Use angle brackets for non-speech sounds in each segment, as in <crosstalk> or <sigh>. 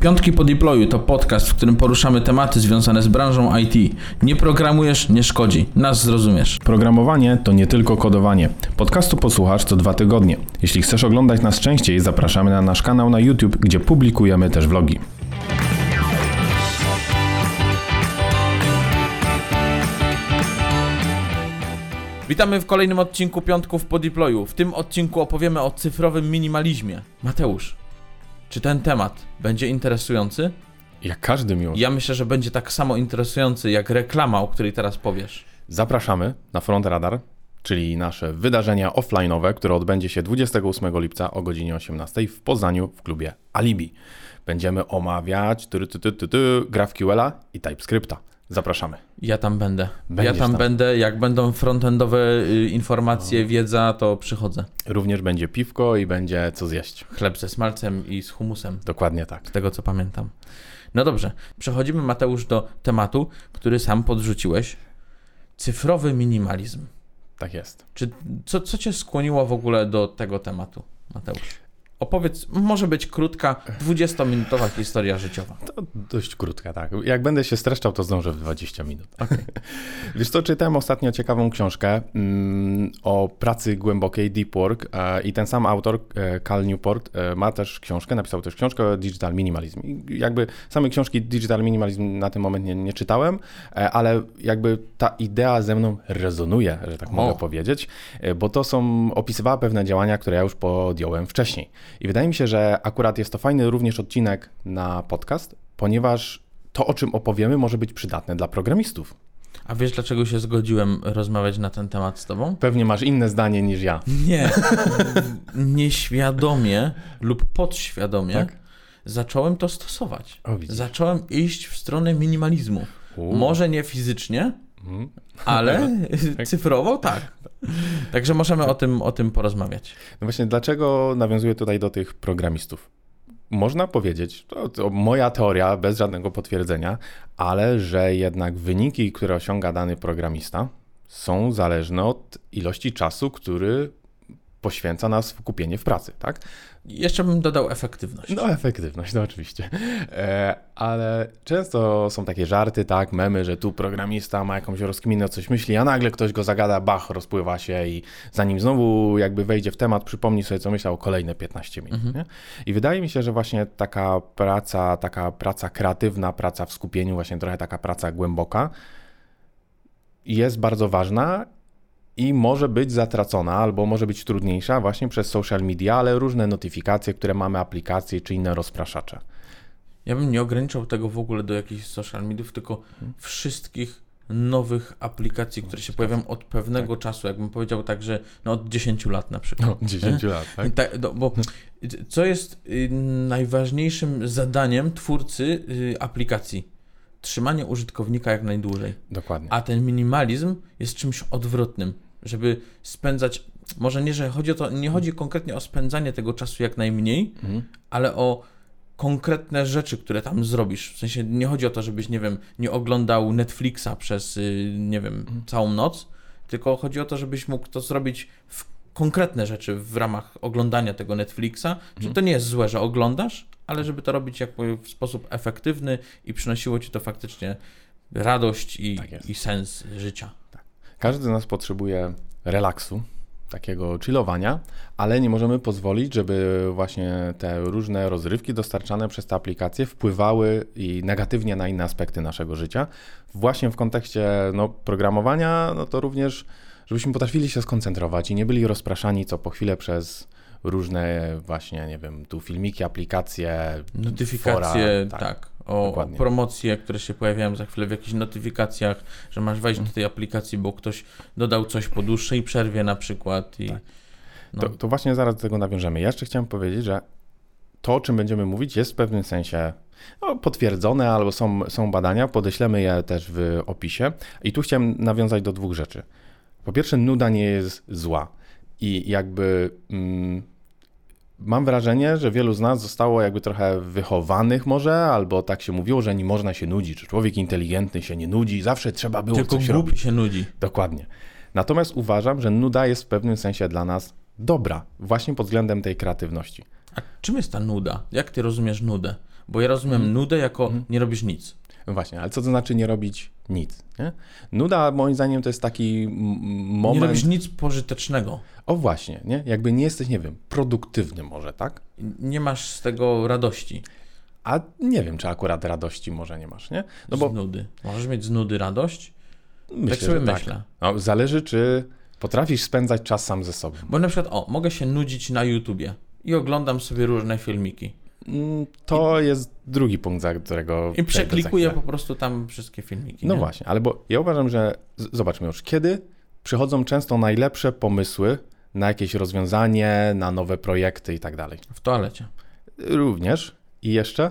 Piątki po deployu to podcast, w którym poruszamy tematy związane z branżą IT. Nie programujesz, nie szkodzi. Nas zrozumiesz. Programowanie to nie tylko kodowanie. Podcastu posłuchasz co dwa tygodnie. Jeśli chcesz oglądać nas częściej, zapraszamy na nasz kanał na YouTube, gdzie publikujemy też vlogi. Witamy w kolejnym odcinku Piątków po deployu. W tym odcinku opowiemy o cyfrowym minimalizmie. Mateusz, czy ten temat będzie interesujący? Jak każdy miłość. Ja myślę, że będzie tak samo interesujący jak reklama, o której teraz powiesz. Zapraszamy na Front Radar, czyli nasze wydarzenia offline'owe, które odbędzie się 28 lipca o godzinie 18 w Poznaniu w klubie Alibi. Będziemy omawiać ty, ty, ty, ty, ty, GraphQL i TypeScripta. Zapraszamy. Ja tam będę. Będziesz ja tam, tam. będę. Jak będą frontendowe y, informacje, wiedza, to przychodzę. Również będzie piwko i będzie co zjeść. Chleb ze smalcem i z humusem, Dokładnie tak. z tego co pamiętam. No dobrze, przechodzimy Mateusz do tematu, który sam podrzuciłeś. Cyfrowy minimalizm. Tak jest. Czy co, co cię skłoniło w ogóle do tego tematu, Mateusz? Opowiedz, może być krótka, 20-minutowa historia życiowa. To dość krótka, tak. Jak będę się streszczał, to zdążę w 20 minut. Okej. <laughs> Wiesz co, czytałem ostatnio ciekawą książkę mm, o pracy głębokiej, deep work e, i ten sam autor, e, Cal Newport, e, ma też książkę, napisał też książkę o digital minimalizm. I jakby samej książki digital minimalizm na ten moment nie, nie czytałem, e, ale jakby ta idea ze mną rezonuje, że tak O. mogę powiedzieć, e, bo to są, opisywała pewne działania, które ja już podjąłem wcześniej. I wydaje mi się, że akurat jest to fajny również odcinek na podcast, ponieważ to, o czym opowiemy, może być przydatne dla programistów. A wiesz, dlaczego się zgodziłem rozmawiać na ten temat z tobą? Pewnie masz inne zdanie niż ja. Nie. <laughs> Nieświadomie lub podświadomie Tak? zacząłem to stosować. O. Zacząłem iść w stronę minimalizmu. U. Może nie fizycznie, Mhm. ale <laughs> cyfrowo tak. Także możemy o tym, o tym porozmawiać. No właśnie, dlaczego nawiązuję tutaj do tych programistów? Można powiedzieć, to, to moja teoria, bez żadnego potwierdzenia, ale że jednak wyniki, które osiąga dany programista, są zależne od ilości czasu, który poświęca na skupienie w pracy, tak? Jeszcze bym dodał efektywność. No, efektywność, no oczywiście. E, ale często są takie żarty, tak, memy, że tu programista ma jakąś rozkminę, coś myśli, a nagle ktoś go zagada, bach, rozpływa się i zanim znowu jakby wejdzie w temat, przypomni sobie, co myślał, kolejne 15 minut. Nie? I wydaje mi się, że właśnie taka praca, taka praca kreatywna, praca w skupieniu, właśnie trochę taka praca głęboka jest bardzo ważna i może być zatracona albo może być trudniejsza właśnie przez social media, ale różne notyfikacje, które mamy, aplikacje czy inne rozpraszacze. Ja bym nie ograniczał tego w ogóle do jakichś social mediów, tylko wszystkich nowych aplikacji, które się pojawiają od pewnego czasu. Jakbym powiedział tak, że no od 10 lat na przykład. No, 10 lat, tak? Tak, no, bo co jest y, najważniejszym zadaniem twórcy y, aplikacji? Trzymanie użytkownika jak najdłużej. Dokładnie. A ten minimalizm jest czymś odwrotnym, żeby spędzać. Może nie, że chodzi o to, nie chodzi konkretnie o spędzanie tego czasu jak najmniej, Mhm. ale o konkretne rzeczy, które tam zrobisz. W sensie nie chodzi o to, żebyś, nie wiem, nie oglądał Netflixa przez, y, nie wiem, całą noc, tylko chodzi o to, żebyś mógł to zrobić w konkretne rzeczy w ramach oglądania tego Netflixa. Czyli to nie jest złe, że oglądasz, ale żeby to robić jakby w sposób efektywny i przynosiło ci to faktycznie radość i, Tak i sens życia. Każdy z nas potrzebuje relaksu, takiego chillowania, ale nie możemy pozwolić, żeby właśnie te różne rozrywki dostarczane przez te aplikacje wpływały i negatywnie na inne aspekty naszego życia. Właśnie w kontekście no, programowania, no to również, żebyśmy potrafili się skoncentrować i nie byli rozpraszani co po chwilę przez różne właśnie, nie wiem, tu filmiki, aplikacje, Notyfikacje, fora, tak. O, o dokładnie. promocje, które się pojawiają za chwilę w jakichś notyfikacjach, że masz wejść do tej aplikacji, bo ktoś dodał coś po dłuższej przerwie na przykład. I, no. To, to właśnie zaraz do tego nawiążemy. Ja jeszcze chciałem powiedzieć, że to, o czym będziemy mówić, jest w pewnym sensie no, potwierdzone, albo są, są badania, podeślemy je też w opisie. I tu chciałem nawiązać do dwóch rzeczy. Po pierwsze, nuda nie jest zła. I jakby mm, mam wrażenie, że wielu z nas zostało jakby trochę wychowanych może, albo tak się mówiło, że nie można się nudzić, że człowiek inteligentny się nie nudzi, zawsze trzeba było Tylko coś głupi robić. się nudzi. Dokładnie. Natomiast uważam, że nuda jest w pewnym sensie dla nas dobra, właśnie pod względem tej kreatywności. A czym jest ta nuda? Jak ty rozumiesz nudę? Bo ja rozumiem Mhm. nudę jako nie robisz nic. No właśnie, ale co to znaczy nie robić nic? Nie? Nuda moim zdaniem to jest taki moment... Nie robisz nic pożytecznego. O właśnie, nie? Jakby nie jesteś, nie wiem, produktywny może, tak? Nie masz z tego radości. A nie wiem, czy akurat radości może nie masz, nie? No z bo nudy. Możesz mieć z nudy radość? myślę, tak sobie że myślę. No, zależy, czy potrafisz spędzać czas sam ze sobą. Bo na przykład, o, mogę się nudzić na YouTubie i oglądam sobie różne filmiki. To jest drugi punkt, za którego I przeklikuję po prostu tam wszystkie filmiki. No nie? właśnie, ale bo ja uważam, że zobaczmy już, kiedy przychodzą często najlepsze pomysły na jakieś rozwiązanie, na nowe projekty i tak dalej. W toalecie. Również i jeszcze?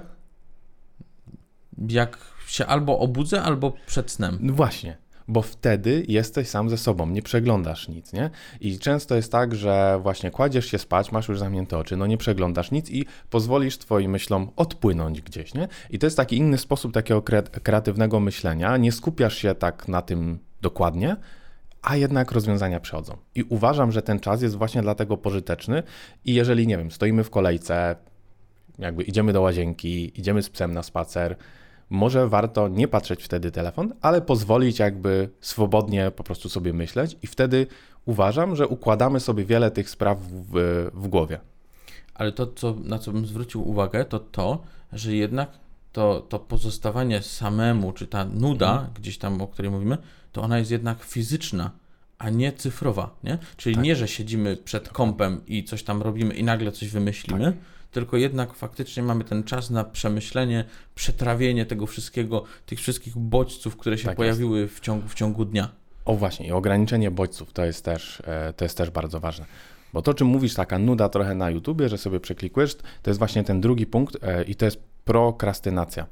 Jak się albo obudzę, albo przed snem. No właśnie, bo wtedy jesteś sam ze sobą, nie przeglądasz nic, nie? I często jest tak, że właśnie kładziesz się spać, masz już zamknięte oczy, no nie przeglądasz nic i pozwolisz twoim myślom odpłynąć gdzieś, nie? I to jest taki inny sposób takiego kre- kreatywnego myślenia, nie skupiasz się tak na tym dokładnie, a jednak rozwiązania przychodzą. I uważam, że ten czas jest właśnie dlatego pożyteczny i jeżeli, nie wiem, stoimy w kolejce, jakby idziemy do łazienki, idziemy z psem na spacer, może warto nie patrzeć wtedy telefon, ale pozwolić jakby swobodnie po prostu sobie myśleć i wtedy uważam, że układamy sobie wiele tych spraw w, w głowie. Ale to, co, na co bym zwrócił uwagę, to to, że jednak to, to pozostawanie samemu, czy ta nuda, Mhm. gdzieś tam, o której mówimy, to ona jest jednak fizyczna, a nie cyfrowa, nie? Czyli Tak. nie, że siedzimy przed kompem i coś tam robimy i nagle coś wymyślimy, tylko jednak faktycznie mamy ten czas na przemyślenie, przetrawienie tego wszystkiego, tych wszystkich bodźców, które się Tak jest. pojawiły w ciągu, w ciągu dnia. O właśnie, i ograniczenie bodźców to jest też, e, to jest też bardzo ważne. Bo to, czym mówisz, taka nuda trochę na YouTubie, że sobie przeklikujesz, to jest właśnie ten drugi punkt e, i to jest prokrastynacja.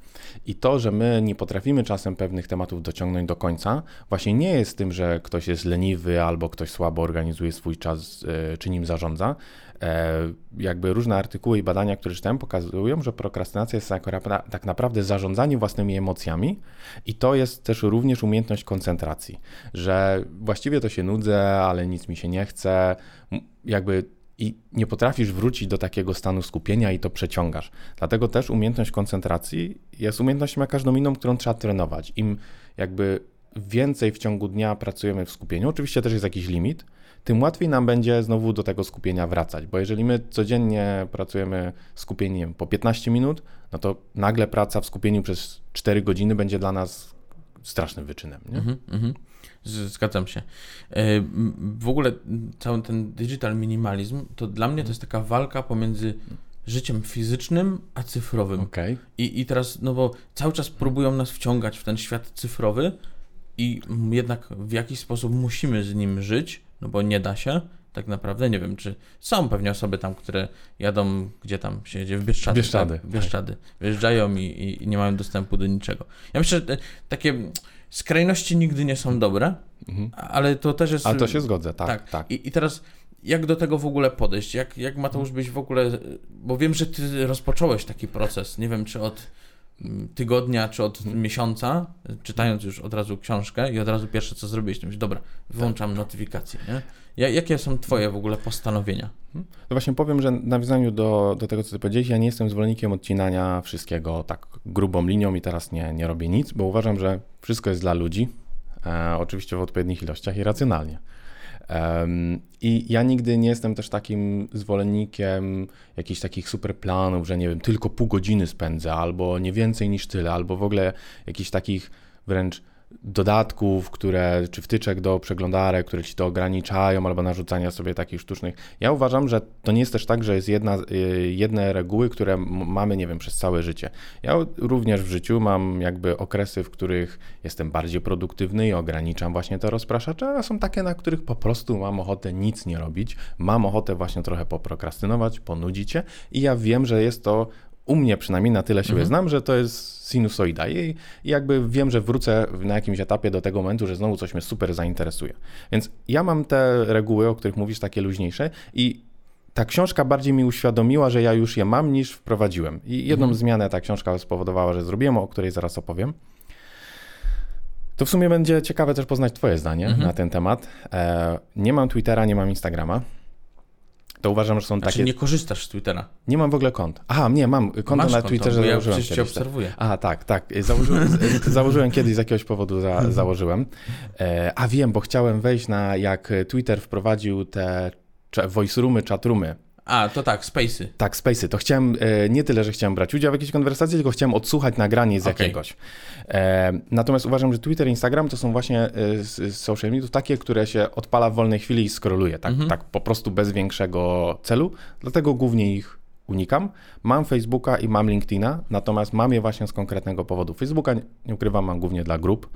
I to, że my nie potrafimy czasem pewnych tematów dociągnąć do końca, właśnie nie jest tym, że ktoś jest leniwy albo ktoś słabo organizuje swój czas, e, czy nim zarządza. E, Jakby różne artykuły i badania, które czytałem, pokazują, że prokrastynacja jest tak tak naprawdę zarządzanie własnymi emocjami i to jest też również umiejętność koncentracji, że właściwie to się nudzę, ale nic mi się nie chce, jakby i nie potrafisz wrócić do takiego stanu skupienia i to przeciągasz. Dlatego też umiejętność koncentracji jest umiejętnością jak każdą inną, którą trzeba trenować. Im jakby więcej w ciągu dnia pracujemy w skupieniu, oczywiście też jest jakiś limit, tym łatwiej nam będzie znowu do tego skupienia wracać, bo jeżeli my codziennie pracujemy skupieniem po 15 minut, no to nagle praca w skupieniu przez 4 godziny będzie dla nas strasznym wyczynem. Nie? Mhm, mhm. Zgadzam się. E, W ogóle cały ten digital minimalizm, to dla mnie to jest taka walka pomiędzy życiem fizycznym a cyfrowym. Okej. I, I teraz, no bo cały czas próbują nas wciągać w ten świat cyfrowy i jednak w jakiś sposób musimy z nim żyć, no bo nie da się. Tak naprawdę nie wiem, czy są pewnie osoby tam, które jadą, gdzie tam się jedzie, w Bieszczady. Bieszczady, Tak, Bieszczady. Wyjeżdżają i, i, i nie mają dostępu do niczego. Ja myślę, że takie skrajności nigdy nie są dobre, Mhm. ale to też jest... Ale to się zgodzę, tak, tak. tak. I, I teraz jak do tego w ogóle podejść? Jak, jak Mateusz byś w ogóle, bo wiem, że ty rozpocząłeś taki proces, nie wiem czy od tygodnia, czy od miesiąca, czytając już od razu książkę i od razu pierwsze co zrobiłeś, to myślisz, dobra, wyłączam Tak. notyfikacje, nie? Ja, jakie są twoje w ogóle postanowienia? No właśnie powiem, że w nawiązaniu do, do tego, co ty powiedziałeś, ja nie jestem zwolennikiem odcinania wszystkiego tak grubą linią i teraz nie, nie robię nic, bo uważam, że wszystko jest dla ludzi, e, oczywiście w odpowiednich ilościach i racjonalnie. Em, I ja nigdy nie jestem też takim zwolennikiem jakichś takich super planów, że nie wiem, tylko pół godziny spędzę, albo nie więcej niż tyle, albo w ogóle jakichś takich wręcz dodatków, które, czy wtyczek do przeglądarek, które ci to ograniczają, albo narzucania sobie takich sztucznych. Ja uważam, że to nie jest też tak, że jest jedna, y, jedne reguły, które mamy, nie wiem, przez całe życie. Ja również w życiu mam jakby okresy, w których jestem bardziej produktywny i ograniczam właśnie te rozpraszacze, a są takie, na których po prostu mam ochotę nic nie robić, mam ochotę właśnie trochę poprokrastynować, ponudzić się i ja wiem, że jest to u mnie przynajmniej na tyle siebie Mhm. znam, że to jest sinusoida i, jakby wiem, że wrócę na jakimś etapie do tego momentu, że znowu coś mnie super zainteresuje. Więc ja mam te reguły, o których mówisz, takie luźniejsze i ta książka bardziej mi uświadomiła, że ja już je mam niż wprowadziłem. I jedną Mhm. zmianę ta książka spowodowała, że zrobiłem, o której zaraz opowiem. To w sumie będzie ciekawe też poznać Twoje zdanie Mhm. na ten temat. E, nie mam Twittera, nie mam Instagrama. To uważam, że są Znaczy takie... nie korzystasz z Twittera. Nie mam w ogóle kont. Aha, nie, mam konto Masz na konto, Twitterze, bo ja założyłem przecież cię tak. obserwuję. A, tak, tak. Założyłem, <laughs> założyłem kiedyś z jakiegoś powodu, za, założyłem. E, a wiem, bo chciałem wejść na, jak Twitter wprowadził te voice roomy, chat roomy. A, to tak, Spacey. Tak, Spacey. To chciałem, e, nie tyle, że chciałem brać udział w jakiejś konwersacji, tylko chciałem odsłuchać nagranie z Okej. jakiegoś. E, natomiast uważam, że Twitter i Instagram to są właśnie e, social mediów takie, które się odpala w wolnej chwili i skroluje. Tak, Mhm. tak po prostu bez większego celu. Dlatego głównie ich unikam. Mam Facebooka i mam LinkedIna, natomiast mam je właśnie z konkretnego powodu. Facebooka, nie- nie ukrywam, mam głównie dla grup.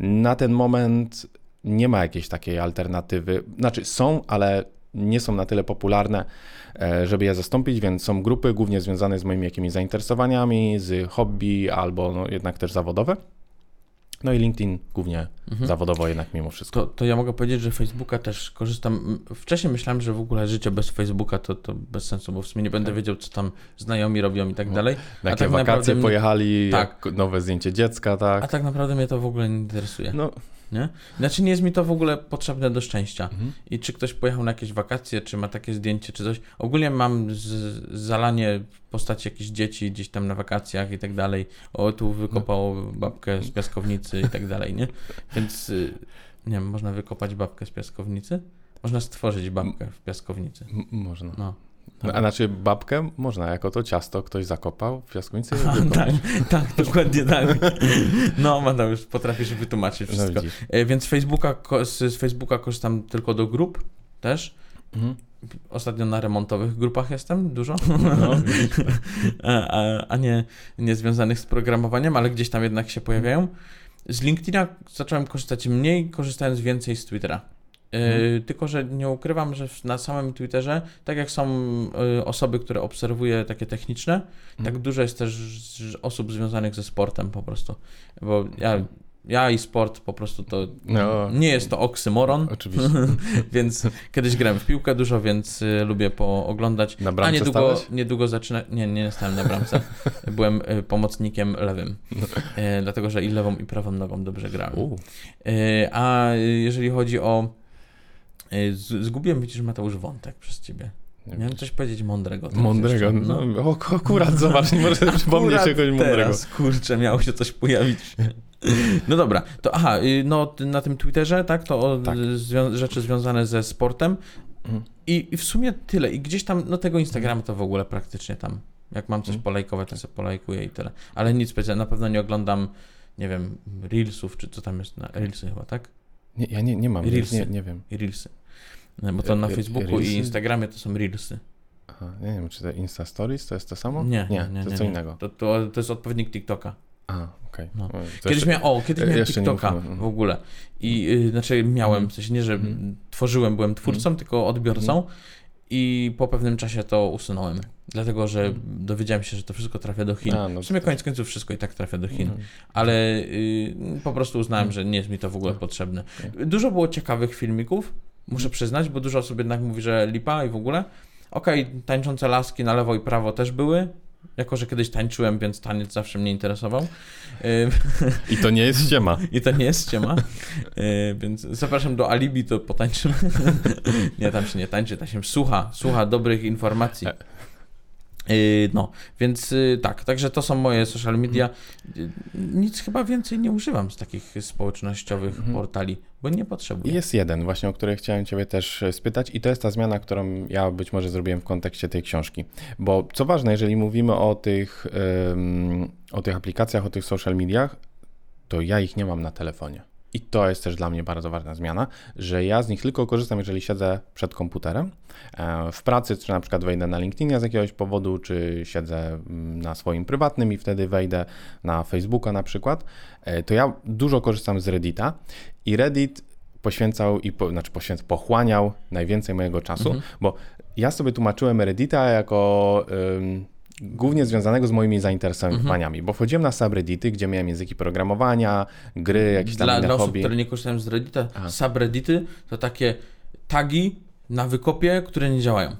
Na ten moment nie ma jakiejś takiej alternatywy. Znaczy są, ale nie są na tyle popularne, e, żeby je zastąpić, więc są grupy głównie związane z moimi jakimiś zainteresowaniami, z hobby albo no, jednak też zawodowe. No i LinkedIn głównie Mhm. zawodowo jednak mimo wszystko. To, to ja mogę powiedzieć, że Facebooka też korzystam. Wcześniej myślałem, że w ogóle życie bez Facebooka to, to bez sensu, bo w sumie nie będę wiedział, co tam znajomi robią i tak dalej. Na jakie tak wakacje naprawdę pojechali, Tak. nowe zdjęcie dziecka, tak. A tak naprawdę mnie to w ogóle nie interesuje. No, Nie? Znaczy nie jest mi to w ogóle potrzebne do szczęścia. Mhm. I czy ktoś pojechał na jakieś wakacje, czy ma takie zdjęcie, czy coś. Ogólnie mam z, zalanie w postaci jakichś dzieci gdzieś tam na wakacjach i tak dalej. O, tu wykopało babkę z piaskownicy i tak dalej, nie? Więc y, nie wiem, można wykopać babkę z piaskownicy? Można stworzyć babkę w piaskownicy. m- można. No. A znaczy babkę można, jako to ciasto ktoś zakopał w piaskownicy. <laughs> Tak, tak, dokładnie tak. No, Mateusz, potrafisz wytłumaczyć No wszystko. E, Więc Facebooka, z, Facebooka korzystam tylko do grup też. Mhm. Ostatnio na remontowych grupach jestem dużo, No, <laughs> a, a, a nie, nie związanych z programowaniem, ale gdzieś tam jednak się pojawiają. Z LinkedIna zacząłem korzystać mniej, korzystając więcej z Twittera. E, Mhm. Tylko, że nie ukrywam, że na samym Twitterze, tak jak są e, osoby, które obserwuję takie techniczne, tak dużo jest też osób związanych ze sportem po prostu. Bo ja, ja i sport po prostu to No. nie jest to oksymoron, Oczywiście. <laughs> więc kiedyś grałem w piłkę dużo, więc y, lubię pooglądać. Na A bramce niedługo, stałeś? niedługo zacznę. Nie, nie stałem na bramce. Byłem pomocnikiem lewym. E, dlatego, że i lewą, i prawą nogą dobrze grałem. U, E, a jeżeli chodzi o. z- Zgubiłem, widzisz, Mateusz, wątek przez ciebie. Miałem coś powiedzieć mądrego. teraz Mądrego. jeszcze. No, o, akurat, zobacz, <laughs> nie sobie przypomnieć czegoś mądrego. Teraz, kurczę, miało się coś pojawić. No dobra, to aha, y, no na tym Twitterze, tak, to o, Tak. Zwią- rzeczy związane ze sportem Mhm. I, i w sumie tyle. I gdzieś tam, no tego Instagrama to w ogóle praktycznie tam, jak mam coś Mhm. polajkować, to sobie polajkuję i tyle. Ale nic specjalnego, na pewno nie oglądam, nie wiem, Reelsów, czy co tam jest, na Reelsy chyba, tak? Nie, ja nie, nie mam, Reelsy. nie, nie wiem. Reelsy. No, Bo to na Facebooku Reelsy? i Instagramie to są Reelsy. Aha, nie wiem, czy te Insta Stories to jest to samo? Nie, nie, nie, to jest co innego. To, to, to jest odpowiednik TikToka. A, okej. No. O, to Kiedyś jeszcze- miałem, o, kiedyś e, miałem TikToka mówmy, w ogóle. I y, znaczy miałem, Mhm. w sensie nie, że Mhm. tworzyłem, byłem twórcą, tylko odbiorcą. I po pewnym czasie to usunąłem. Dlatego, że Mhm. dowiedziałem się, że to wszystko trafia do Chin. A, no w sumie to- koniec końców wszystko i tak trafia do Chin. Mhm. Ale y, po prostu uznałem, Mhm. że nie jest mi to w ogóle potrzebne. Dużo było ciekawych filmików, muszę przyznać, bo dużo osób jednak mówi, że lipa i w ogóle. Okej, tańczące laski na lewo i prawo też były. Jako, że kiedyś tańczyłem, więc taniec zawsze mnie interesował. I to nie jest ściema. I to nie jest ściema. Y, więc zapraszam do Alibi, to potańczymy. <laughs> nie, tam się nie tańczy, tam się słucha, słucha dobrych informacji. Y, No, więc y, tak, także to są moje social media. Y, Nic chyba więcej nie używam z takich społecznościowych Mhm. portali, bo nie potrzebuję. Jest jeden właśnie, o który chciałem Ciebie też e, spytać i to jest ta zmiana, którą ja być może zrobiłem w kontekście tej książki. Bo co ważne, jeżeli mówimy o tych, o tych aplikacjach, o tych social mediach, to ja ich nie mam na telefonie. I to jest też dla mnie bardzo ważna zmiana, że ja z nich tylko korzystam, jeżeli siedzę przed komputerem. E, W pracy, czy na przykład wejdę na LinkedInia z jakiegoś powodu, czy siedzę mm, na swoim prywatnym i wtedy wejdę na Facebooka na przykład, e, to ja dużo korzystam z Reddita i Reddit poświęcał i po, znaczy poświęc, pochłaniał najwięcej mojego czasu, Mhm. bo ja sobie tłumaczyłem Reddita jako ym, głównie związanego z moimi zainteresowaniami, Mhm. bo wchodziłem na subreddity, gdzie miałem języki programowania, gry, jakieś tam Dla, inne dla osób, hobby. które nie korzystają z Reddita, Aha. subreddity to takie tagi na wykopie, które nie działają.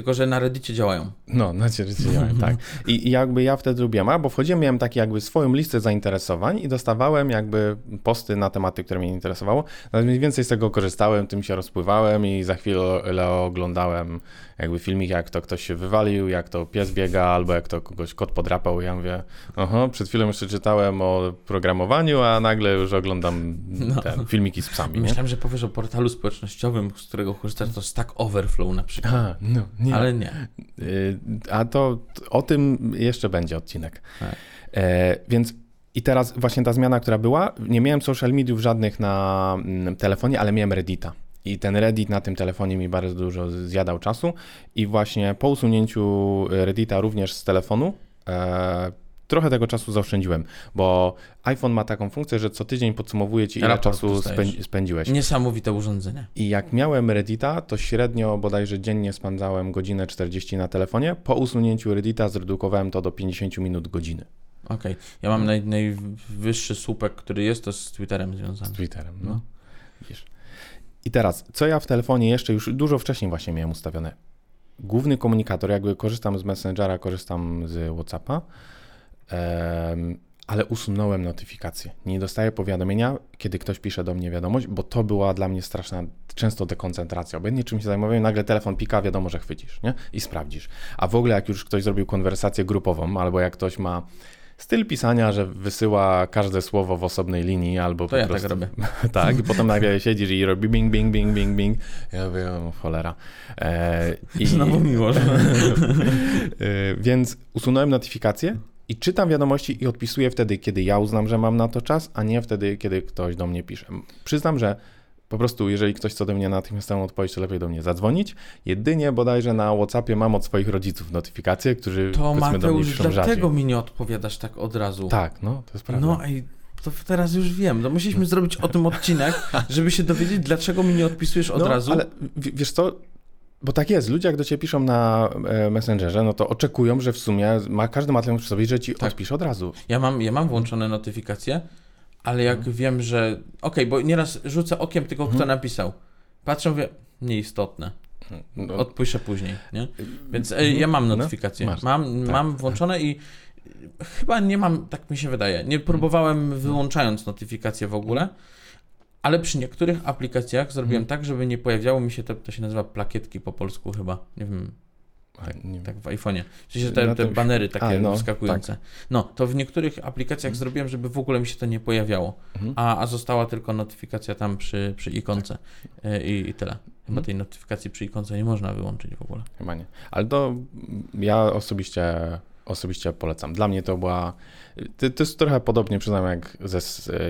Tylko że na Reddicie działają. No, na Reddicie działają, <laughs> tak. I, I jakby ja wtedy lubiłem, bo wchodziłem, miałem taki jakby swoją listę zainteresowań i dostawałem jakby posty na tematy, które mnie interesowało. Natomiast mniej więcej z tego korzystałem, tym się rozpływałem i za chwilę oglądałem jakby filmik, jak to ktoś się wywalił, jak to pies biega, albo jak to kogoś kot podrapał. I ja mówię, oho, przed chwilą jeszcze czytałem o programowaniu, a nagle już oglądam no. ten, filmiki z psami. Myślałem, nie? że powiesz o portalu społecznościowym, z którego korzystasz, to Stack Overflow na przykład. A, no, nie. Ale nie. Y, a to o tym jeszcze będzie odcinek. Tak. E, więc i teraz właśnie ta zmiana, która była, nie miałem social mediów żadnych na mm, telefonie, ale miałem Reddita. I ten Reddit na tym telefonie mi bardzo dużo zjadał czasu. I właśnie po usunięciu Reddita również z telefonu, e, trochę tego czasu zaoszczędziłem, bo iPhone ma taką funkcję, że co tydzień podsumowuje ci, ile Raport czasu spędziłeś. Niesamowite urządzenie. I jak miałem Reddita, to średnio bodajże dziennie spędzałem godzinę 40 na telefonie. Po usunięciu Reddita zredukowałem to do 50 minut godziny. Okej, okay. ja mam naj, najwyższy słupek, który jest, to z Twitterem związany. Z Twitterem, no. no. Wiesz. I teraz, co ja w telefonie jeszcze już dużo wcześniej właśnie miałem ustawione. Główny komunikator, jakby korzystam z Messengera, korzystam z WhatsAppa, ale usunąłem notyfikacje. Nie dostaję powiadomienia, kiedy ktoś pisze do mnie wiadomość, bo to była dla mnie straszna, często dekoncentracja. Obecnie czymś się zajmowałem, nagle telefon pika, wiadomo, że chwycisz, nie? I sprawdzisz. A w ogóle jak już ktoś zrobił konwersację grupową, albo jak ktoś ma styl pisania, że wysyła każde słowo w osobnej linii albo to po ja tak prostu... tak robię. <laughs> tak, i potem nagle siedzisz i robi bing, bing, bing, bing, bing. Ja mówię, o, cholera. E, i... Znowu miło. <laughs> e, więc usunąłem notyfikacje i czytam wiadomości i odpisuję wtedy, kiedy ja uznam, że mam na to czas, a nie wtedy, kiedy ktoś do mnie pisze. Przyznam, że po prostu, jeżeli ktoś chce do mnie natychmiastową odpowiedź, to lepiej do mnie zadzwonić. Jedynie bodajże na WhatsAppie mam od swoich rodziców notyfikacje, którzy to Mateusz, do mnie dlatego mi nie odpowiadasz tak od razu. Tak, no, to jest prawda. No i to teraz już wiem. No musieliśmy zrobić o tym odcinek, żeby się dowiedzieć, dlaczego mi nie odpisujesz od no, razu. ale wiesz co, bo tak jest, ludzie jak do ciebie piszą na e, Messengerze, no to oczekują, że w sumie ma, każdy ma telefon przy sobie, że ci tak. odpisze od razu. Ja mam, ja mam włączone notyfikacje, ale jak mhm. wiem, że. Okej, okay, bo nieraz rzucę okiem tylko, kto mhm. napisał. Patrzę, mówię, nieistotne. No. Odpiszę później, nie? Więc e, ja mam no, notyfikacje. No, mam, tak, mam tak. włączone i chyba nie mam, tak mi się wydaje. Nie próbowałem wyłączając notyfikacje w ogóle, ale przy niektórych aplikacjach zrobiłem tak, żeby nie pojawiało mi się to, to się nazywa plakietki po polsku chyba. Nie wiem, tak, tak w iPhone'ie. Sensie te, te banery takie A, no, wskakujące. Tak. No, to w niektórych aplikacjach zrobiłem, żeby w ogóle mi się to nie pojawiało, mhm. a, a została tylko notyfikacja tam przy, przy ikonce tak. i, i tyle. Chyba mhm. tej notyfikacji przy ikonce nie można wyłączyć w ogóle. Chyba nie. Ale to ja osobiście osobiście polecam. Dla mnie to była. To, to jest trochę podobnie, przyznam, jak, ze,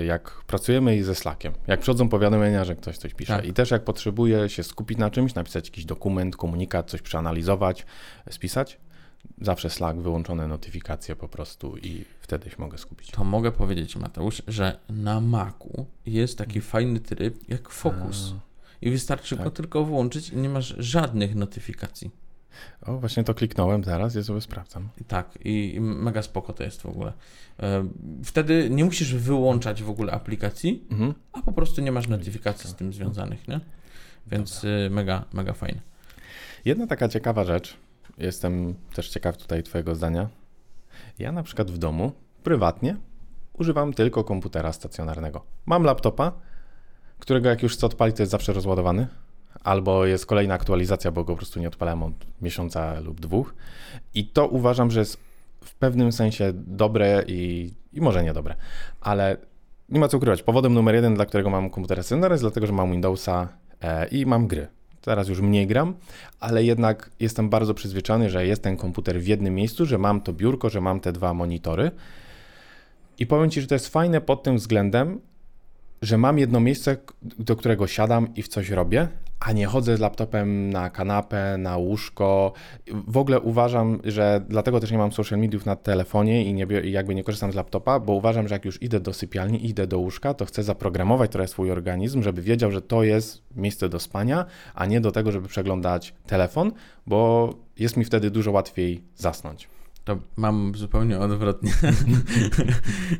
jak pracujemy i ze Slackiem. Jak przychodzą powiadomienia, że ktoś coś pisze. Tak. I też jak potrzebuję się skupić na czymś, napisać jakiś dokument, komunikat, coś przeanalizować, spisać, zawsze Slack, wyłączone notyfikacje po prostu i wtedy się mogę skupić. To mogę powiedzieć, Mateusz, że na Macu jest taki mm. fajny tryb jak Focus. I wystarczy tak. go tylko włączyć i nie masz żadnych notyfikacji. O, właśnie to kliknąłem teraz, ja sobie sprawdzam. Tak, i mega spoko to jest w ogóle. E, wtedy nie musisz wyłączać w ogóle aplikacji, mhm. a po prostu nie masz notyfikacji z tym związanych, nie? Więc Dobra. mega, mega fajne. Jedna taka ciekawa rzecz, jestem też ciekaw tutaj Twojego zdania. Ja na przykład w domu, prywatnie, używam tylko komputera stacjonarnego. Mam laptopa, którego jak już chcę odpalić, to jest zawsze rozładowany albo jest kolejna aktualizacja, bo go po prostu nie odpalałem od miesiąca lub dwóch. I to uważam, że jest w pewnym sensie dobre i, i może niedobre, ale nie ma co ukrywać. Powodem numer jeden, dla którego mam komputer stacjonarny, jest dlatego, że mam Windowsa e, i mam gry. Teraz już mniej gram, ale jednak jestem bardzo przyzwyczajony, że jest ten komputer w jednym miejscu, że mam to biurko, że mam te dwa monitory. I powiem Ci, że to jest fajne pod tym względem, że mam jedno miejsce, do którego siadam i w coś robię, a nie chodzę z laptopem na kanapę, na łóżko. W ogóle uważam, że dlatego też nie mam social mediów na telefonie i nie, jakby nie korzystam z laptopa, bo uważam, że jak już idę do sypialni, idę do łóżka, to chcę zaprogramować trochę swój organizm, żeby wiedział, że to jest miejsce do spania, a nie do tego, żeby przeglądać telefon, bo jest mi wtedy dużo łatwiej zasnąć. To mam zupełnie odwrotnie. <laughs>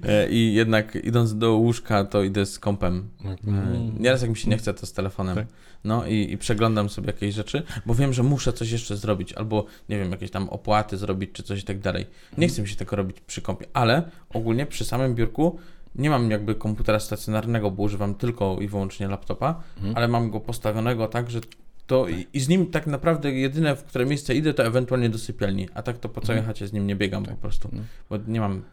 E, I jednak idąc do łóżka, to idę z kompem. Mm. Nieraz jak mi się nie chce, to z telefonem. Tak. No i, i, przeglądam sobie jakieś rzeczy, bo wiem, że muszę coś jeszcze zrobić, albo nie wiem, jakieś tam opłaty zrobić, czy coś i tak dalej. Nie chcę mi się tego robić przy kompie, ale ogólnie przy samym biurku nie mam jakby komputera stacjonarnego, bo używam tylko i wyłącznie laptopa, mhm. ale mam go postawionego tak, że to i, i, z nim tak naprawdę jedyne, w które miejsce idę, to ewentualnie do sypialni, a tak to po całej mhm. chacie z nim nie biegam tak. po prostu, mhm. bo nie mam,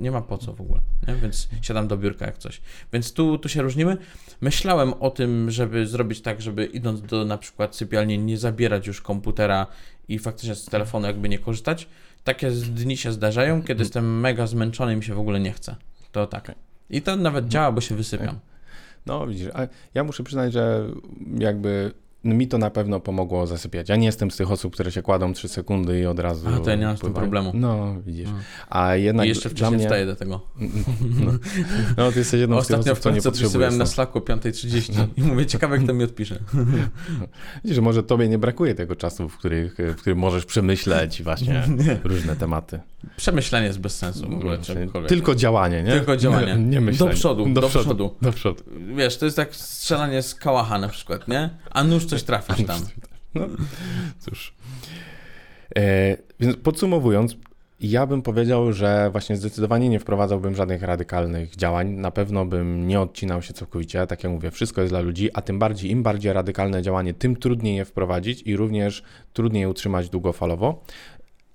nie ma po co w ogóle, nie? więc siadam do biurka jak coś. Więc tu, tu się różnimy. Myślałem o tym, żeby zrobić tak, żeby idąc do na przykład sypialni nie zabierać już komputera i faktycznie z telefonu jakby nie korzystać. Takie dni się zdarzają, kiedy mhm. jestem mega zmęczony i mi się w ogóle nie chce. To tak. I to nawet działa, bo się wysypiam. No widzisz, ja muszę przyznać, że jakby mi to na pewno pomogło zasypiać. Ja nie jestem z tych osób, które się kładą 3 sekundy i od razu. A to ja nie mam z tym problemu. No, widzisz. A jednak. I jeszcze wcześniej mnie... wstaję do tego. <laughs> No, no ty jesteś jedną Ostatnio z tych osób, co nie potrzebujesz. na Slacku o 5.30 no. <laughs> i mówię, ciekawe, kto mi odpisze. <laughs> Widzisz, że może tobie nie brakuje tego czasu, w, których, w którym możesz przemyśleć właśnie różne tematy. Przemyślenie jest bez sensu w ogóle. Tylko działanie, nie? Tylko działanie. Nie, nie myślenie. Do przodu, do, do przodu, przodu. Do przodu. Wiesz, to jest tak strzelanie z kałacha na przykład, nie? A nóż coś trafisz tam. No, cóż. E, więc podsumowując, ja bym powiedział, że właśnie zdecydowanie nie wprowadzałbym żadnych radykalnych działań. Na pewno bym nie odcinał się całkowicie. Tak jak mówię, wszystko jest dla ludzi, a tym bardziej, im bardziej radykalne działanie, tym trudniej je wprowadzić i również trudniej je utrzymać długofalowo.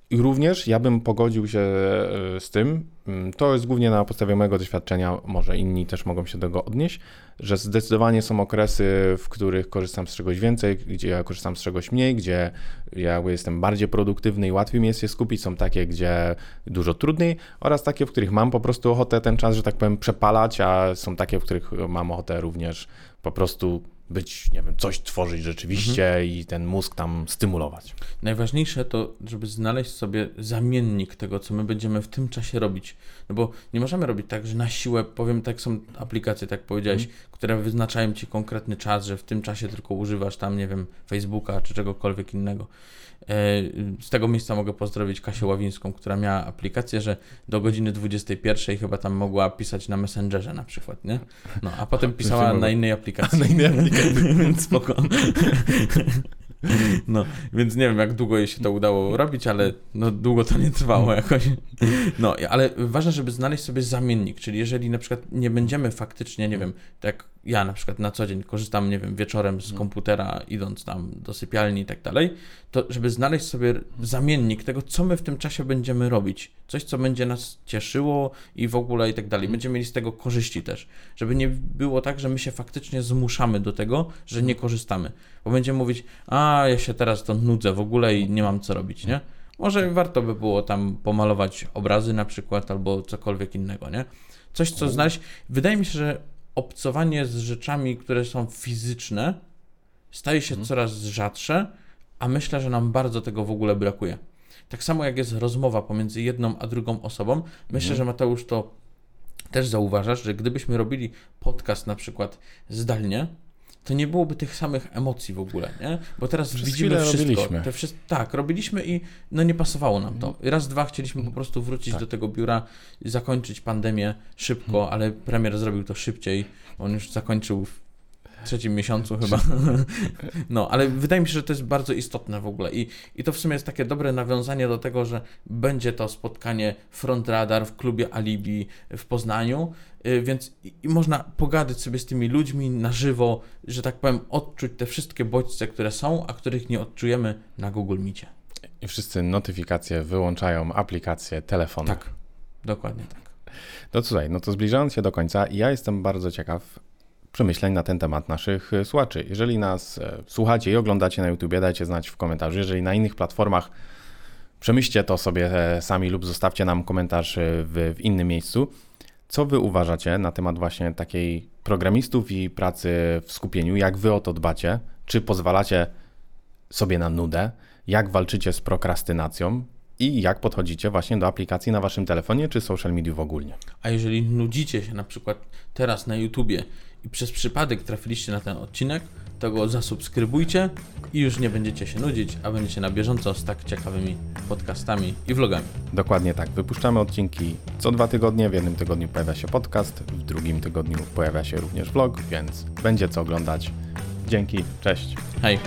I również ja bym pogodził się e, z tym, mm, to jest głównie na podstawie mojego doświadczenia, może inni też mogą się do tego odnieść, że zdecydowanie są okresy, w których korzystam z czegoś więcej, gdzie ja korzystam z czegoś mniej, gdzie ja jestem bardziej produktywny i łatwiej mi jest się skupić. Są takie, gdzie dużo trudniej oraz takie, w których mam po prostu ochotę ten czas, że tak powiem, przepalać, a są takie, w których mam ochotę również po prostu być, nie wiem, coś tworzyć rzeczywiście mhm. i ten mózg tam stymulować. Najważniejsze to, żeby znaleźć sobie zamiennik tego, co my będziemy w tym czasie robić. No bo nie możemy robić tak, że na siłę, powiem tak, są aplikacje, tak powiedziałeś, mhm. które wyznaczają ci konkretny czas, że w tym czasie tylko używasz tam, nie wiem, Facebooka czy czegokolwiek innego. E, z tego miejsca mogę pozdrowić Kasię Ławińską, która miała aplikację, że do godziny 21 chyba tam mogła pisać na Messengerze na przykład, nie? No, a potem pisała na innej aplikacji. na innej aplikacji. Więc spoko. <laughs> <laughs> No, więc nie wiem, jak długo jej się to udało robić, ale no, długo to nie trwało jakoś. No, ale ważne, żeby znaleźć sobie zamiennik, czyli jeżeli na przykład nie będziemy faktycznie, nie wiem, tak ja na przykład na co dzień korzystam, nie wiem, wieczorem z mhm. komputera, idąc tam do sypialni i tak dalej, to żeby znaleźć sobie zamiennik tego, co my w tym czasie będziemy robić. Coś, co będzie nas cieszyło i w ogóle i tak dalej. Mhm. Będziemy mieli z tego korzyści też. Żeby nie było tak, że my się faktycznie zmuszamy do tego, że nie korzystamy. Bo będziemy mówić, a ja się teraz to nudzę w ogóle i nie mam co robić, nie? Może warto by było tam pomalować obrazy na przykład albo cokolwiek innego, nie? Coś, co znaleźć. Wydaje mi się, że obcowanie z rzeczami, które są fizyczne, staje się mhm. coraz rzadsze, a myślę, że nam bardzo tego w ogóle brakuje. Tak samo jak jest rozmowa pomiędzy jedną a drugą osobą, myślę, mhm. że Mateusz to też zauważasz, że gdybyśmy robili podcast na przykład zdalnie, to nie byłoby tych samych emocji w ogóle, nie? Bo teraz Przez widzimy wszystko. Robiliśmy. Te wszy... Tak, robiliśmy i no nie pasowało nam to. Raz, dwa chcieliśmy po prostu wrócić tak. do tego biura i zakończyć pandemię szybko, hmm. ale premier zrobił to szybciej. On już zakończył trzecim miesiącu chyba. <laughs> No, ale wydaje mi się, że to jest bardzo istotne w ogóle. I, I to w sumie jest takie dobre nawiązanie do tego, że będzie to spotkanie Front Radar w klubie Alibi w Poznaniu, y, więc i, można pogadać sobie z tymi ludźmi na żywo, że tak powiem, odczuć te wszystkie bodźce, które są, a których nie odczujemy na Google Meetie. I wszyscy notyfikacje wyłączają, aplikacje, telefony. Tak, dokładnie tak. No tutaj, no to zbliżając się do końca, ja jestem bardzo ciekaw, przemyśleń na ten temat naszych e, słuchaczy. Jeżeli nas e, słuchacie i oglądacie na YouTube, dajcie znać w komentarzu. Jeżeli na innych platformach, przemyślcie to sobie e, sami lub zostawcie nam komentarz w, w innym miejscu. Co wy uważacie na temat właśnie takiej programistów i pracy w skupieniu? Jak wy o to dbacie? Czy pozwalacie sobie na nudę? Jak walczycie z prokrastynacją? I jak podchodzicie właśnie do aplikacji na waszym telefonie czy social mediów ogólnie? A jeżeli nudzicie się na przykład teraz na YouTubie i przez przypadek trafiliście na ten odcinek, to go zasubskrybujcie i już nie będziecie się nudzić, a będziecie na bieżąco z tak ciekawymi podcastami i vlogami. Dokładnie tak. Wypuszczamy odcinki co dwa tygodnie. W jednym tygodniu pojawia się podcast, w drugim tygodniu pojawia się również vlog, więc będzie co oglądać. Dzięki, cześć. Hej!